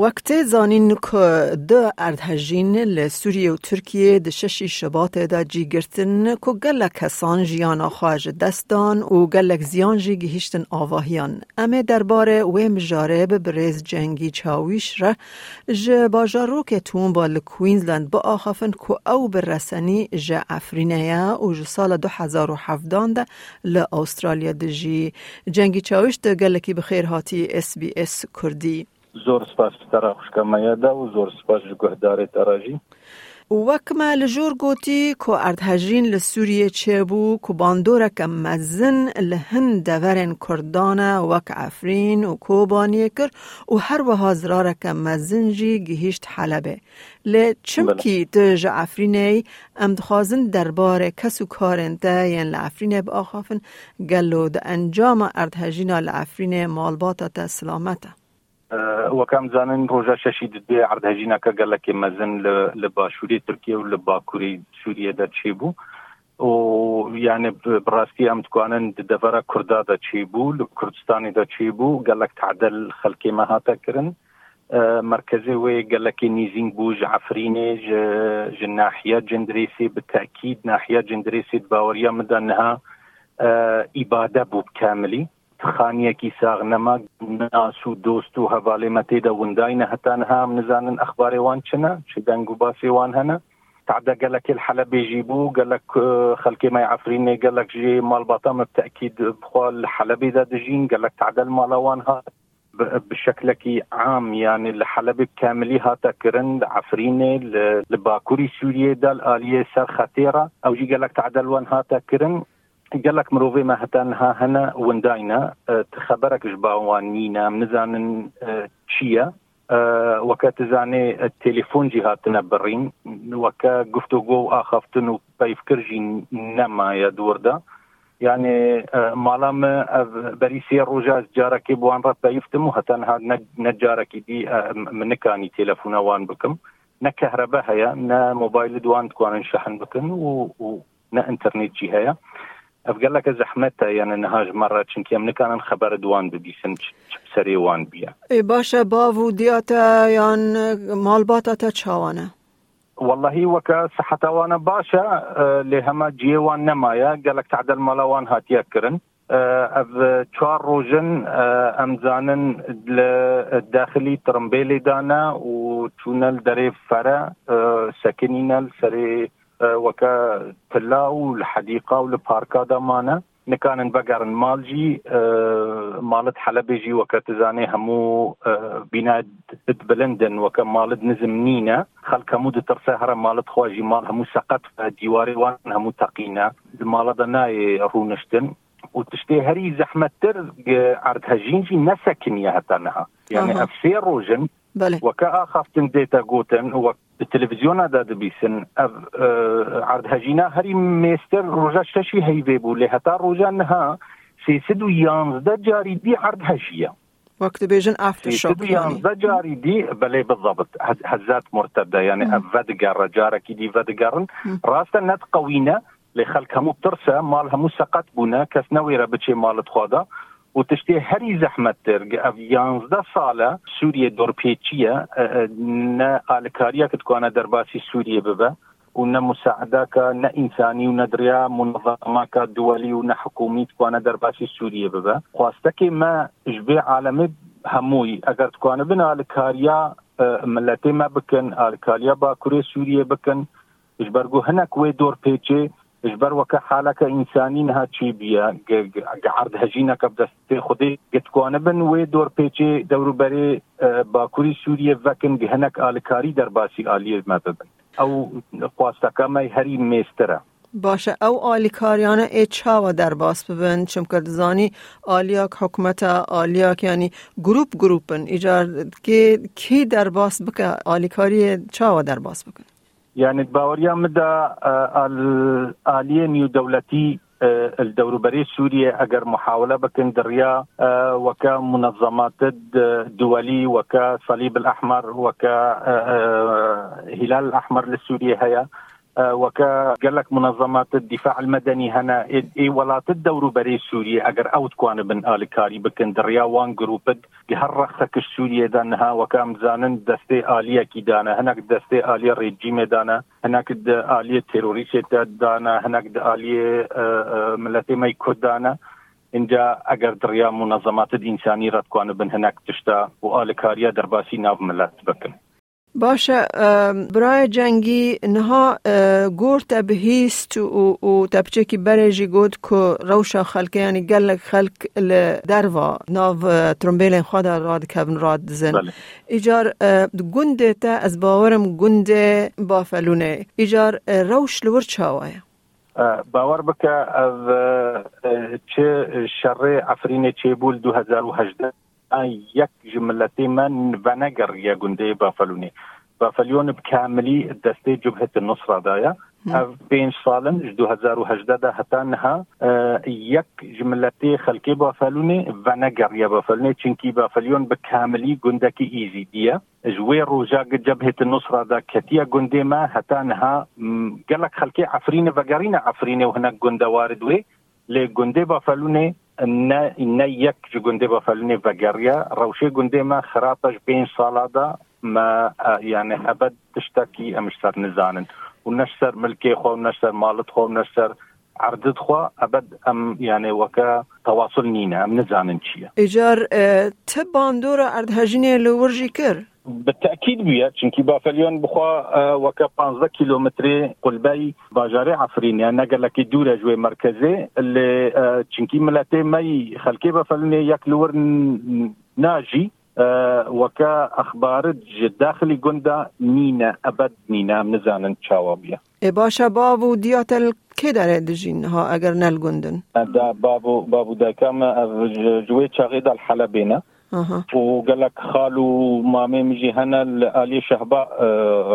وقت زانین که دو اردهجین لسوریه و ترکیه ده ششی شبات دا جی گرتن که گلک کسان جیان آخواج دستان و گلک زیان جی گهشتن آواهیان. امه درباره وی مجاره به بریز جنگی چاویش را جه با جارو که تون با لکوینزلند با آخافن که او بر ج جه افرینه یا و جه سال دو هزار و هفتان ده لآسترالیا ده جی جنگی چاویش ده گلکی بخیر هاتی اس بی اس کردی. زۆر سپاس تەرا خوشکەمەیەدا و زۆر سپاس گوهدارێت تەراژی. وەکمە لە ژۆر گوتی کۆ ئەردهەژین لە سووریە چێبوو کوباندۆرەکە مەزن لە هەن دەڤەرێن کوردانە وەک ئەفرین و کۆبانیە کرد و هەروەها زرارەکە مەزنجی گهیشت حەلەبێ لێ چمکی دژە ئەفرینەی ئەم دخوازن دەربارێ کەس و کارێنتە یەن لە ئەفرینێ بئاخافن گەلۆ دە ئەنجامە ئەردهەژینا لە ئەفرینێ ماڵباتە سلامەتە. وەکەم زانن ڕۆژە شەشی دێ عردەژینەکە گەلەکی مەزن لە باشووری تورکیا و لە باکووری سووریە دەچی بوو. یانە بڕاستی ئەم توانن دەڤەرە کووردا دەچی بوو لە کوردستانی دەچی بوو گەلک تعدل خەلکی مەهاتەکردن. مرکزی وی گەلکی نیزینگ بوو ji عفرینê ji ناحیە جندرێسی bi تاکید ناحیە جندرێسی باوەریە midda niha ئیبادە بوو بکاملی خانیەکی ساغ نەما ناس و دۆست و هەواڵێمە تێدا ونداینە هەتانها نزانن ئەخبارێوان چنە چ دەنگ و باسێوان هەنە تعدى قالك الحلب بيجيبوا قال لك خلكي ما يعفريني قال لك جي مال بطام بالتاكيد بخوال الحلبي ذا دجين قال لك تعدى المالوان ها. بشكل عام يعني الحلبي كاملي هاتا كرن عفريني لباكوري سوريا دا الآلية سر خطيرة أو جي قال لك تعدى الوان هاتا قال لك مروفي ما هتانها هنا ونداينا تخبرك جباوانينا منزانن تشيا وكتزاني التليفون جهاتنا برين وكا قفتو جو آخفتن بيفكرجي نما يا دوردا. يعني مالام بريسي روجاز جارك بوان رات بيفتمو هتانها نجارك دي منكاني تليفون وان بكم. نكهرباء هيا نا موبايل دوان تكون شحن بكم و نا انترنت جي هيا. أفقال لك زحمتها يعني نهاج مرة چنكي من كان خبر دوان ببيسن سري وان بيا. إي باشا باو دياتا يان مال باتا تشاوانا. والله وكا صحتا وأنا باشا لهما جيوان نمايا. قال لك تعدل مالوان هاتيا كرن. أف چوار روجن أمزانن الداخلي ترمبيلي دانا و تونل دريف فرا سكنينال سري وكا تلاو الحديقة والباركا دامانا نكان بقر مالجي مالت حلب جي وكتزاني همو بناد بلندن وكا مالت نزم نينا. خل كمود ترسهر مالت خواجي مال همو سقط ديواري وان همو تقينا مالت ناي رونشتن. وتشتي هري زحمة تر عرض هجينجي نسكن يا يعني. افسير روجن بله وكا خافتن ديتا جوتن هو التلفزيون هذا دبيسن أه عرض هجينا هري ميستر روجا ششي هيبي بولي هتا روجا انها سيسد ويانزدا جاري دي عرض هجية. وقت بيجن افتر شوك سيسد ويانزدا جاري دي بلي بالضبط هزات مرتدة يعني افدقر جارك دي فدقرن راستا نت قوينا لخلك همو بترسى مال همو سقط بونا كس نويرا بتشي مال تخوضا. وتشتي هري زحمت ترق اف يانزدا صالة سوريا دور بيتشيا نا آلكاريا كتكوانا درباسي سوريا ببا ونا مساعداك نا إنساني ونا دريا منظماك دولي ونا حكومي تكوانا درباسي سوريا ببا خواستك ما جبي عالمي هموي اگر تكوانا بنا آلكاريا ملتي ما بكن آلكاريا باكوري سوريا بكن اجبرگو هناك وي دور جبەر وەکە حالەکە انسانی نه چی هجینا هەژینەکە بدەستێ خودی گتکوانە بن وێ دۆر پێچێ دەوروبەرێ باکووری سووریە ڤەکن در ئالکاری دەرباسی ئالیێمە ببن. ئەو خواستەکەمای هەری مێسترە باشه او آلی کاریانه ای و در باس ببن چون که دزانی آلیاک حکمت آلیاک یعنی گروپ گروپن. ایجار که کی در باس بکه؟ آلیکاری کاری و در باس بکن. يعني باوريا مدى الآلية نيو دولتي الدوروبري سوريا اگر محاوله بكن دريا وكمنظمات دولي وكصليب الاحمر وكهلال الاحمر لسوريا هيا وكا قال لك منظمات الدفاع المدني هنا اي ولا تدوروا بري سوريا اگر أو تكون بن آل كاري بكن دريا وان جروبد بهرخك السوريا دانها وكام زانن دستي آلية كي دانا هناك دستي آلية ريجيم دانا هناك آلية تيروريست دانا هناك آلية ملتي ما دانا. اینجا اگر دریا منظمات الانسانی رد کنه بن هناك تشتا و آلکاریا درباسی ناو بکن باشه برای جنگی نها گورت بهیست و, و تبچه کی برجی گود که روشا خلک یعنی گلک خلک دروا ناو ترمبیل خود راد کبن راد زن. بله. ایجار گنده تا از باورم گنده بافلونه ایجار روش لور چاوایه باوەڕ بکە چه شەڕێ ئەفرینێ چێبوول 2010 یەک ژملەتی من بەنەگەڕ یە گوندەی بافەلوونێ بافەلیۆن بکاملی دەستەی جبهت نوسرادایە بين سالن 2018 ده هتا نها یک جملتی خلکی بافلونی و نگر یا بافلونی چنکی بافلیون بکاملی گندکی ایزی دیا جوی روجا جبهة النصرة دا كتيا جندي ما هتا نها قالك خلكي عفرين وقارين عفرين وهناك جندا وارد وي لجندي بافلوني يك جندي بافلوني وقاريا روشي جندي ما خراطش بين صالادا ما يعني أبد تشتكي امشتر نزانن. ونشر ملكي خو ونشر مالت خو ونشر عردد خو أبد أم يعني وكا تواصل نينا أم نزانن چية؟ اجار تباندور اردهجيني لورجي كر. بالتأكيد بيا چونكي بافليون بخوا وكا 15 كيلومتر قلبي باجاري عفرين. يعني نقل لك دورة جوي مركزي اللي چونكي ملاتي مي خلكي بافلوني ياك لور ناجي وەکە ئەخبارت داخلی گوندا نینە ئەبد نینە نزانن چاوە بە ێ باشە باب و دیاتەل کێ دەرێ دژین ها ئەگەر نەلگوندن باب و باب و دایکامە جوێ چاغێدا حەلە بێنە وقالك خالو مامي مجي هنا الالي شهباء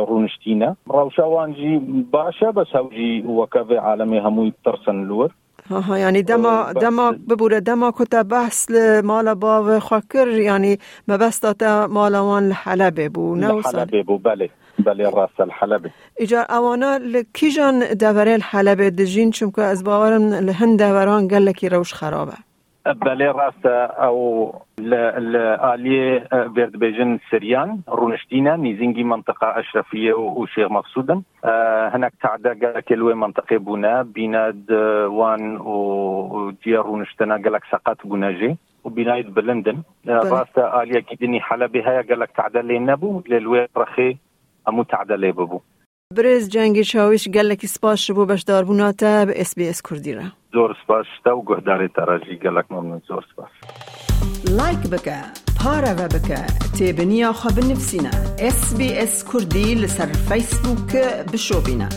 رونشتينا. روشاوانجي باشا بس هوجي وكافي عالمي همو يترسن لور. ها یعنی دما دما ببوره دما کتا بحث مال باو خاکر یعنی مبست تا مال وان حلبه بو نو حلبه بو بله بله راس الحلبه اجار اوانا لکیجان دوره الحلبه دجین چون از باورم لهن دوران قال لك روش خرابه. بله راست أو الآلية بيرد بيجن سريان رونشتينا نيزنجي منطقة أشرفية وشيخ مقصودا هناك تعدى كلوي منطقة بونا بيناد وان وديار رونشتنا قالك سقط بوناجي وبناية بلندن. راست آلية كيدني حلبي هيا قالك تعدى لي نبو للوي رخي أمو تعدى لي ببو برز جنگی چاویش گلک سپاس شبو باش داربوناتا به اس بی اس کردی را. زور سپاس شتا و گهداری تراجی گلک ممنون. زور سپاس. لایک بکه پارا و بکه تیبنیا خواب نفسینا اس بی اس کردی لسر فیسبوک بشو بینا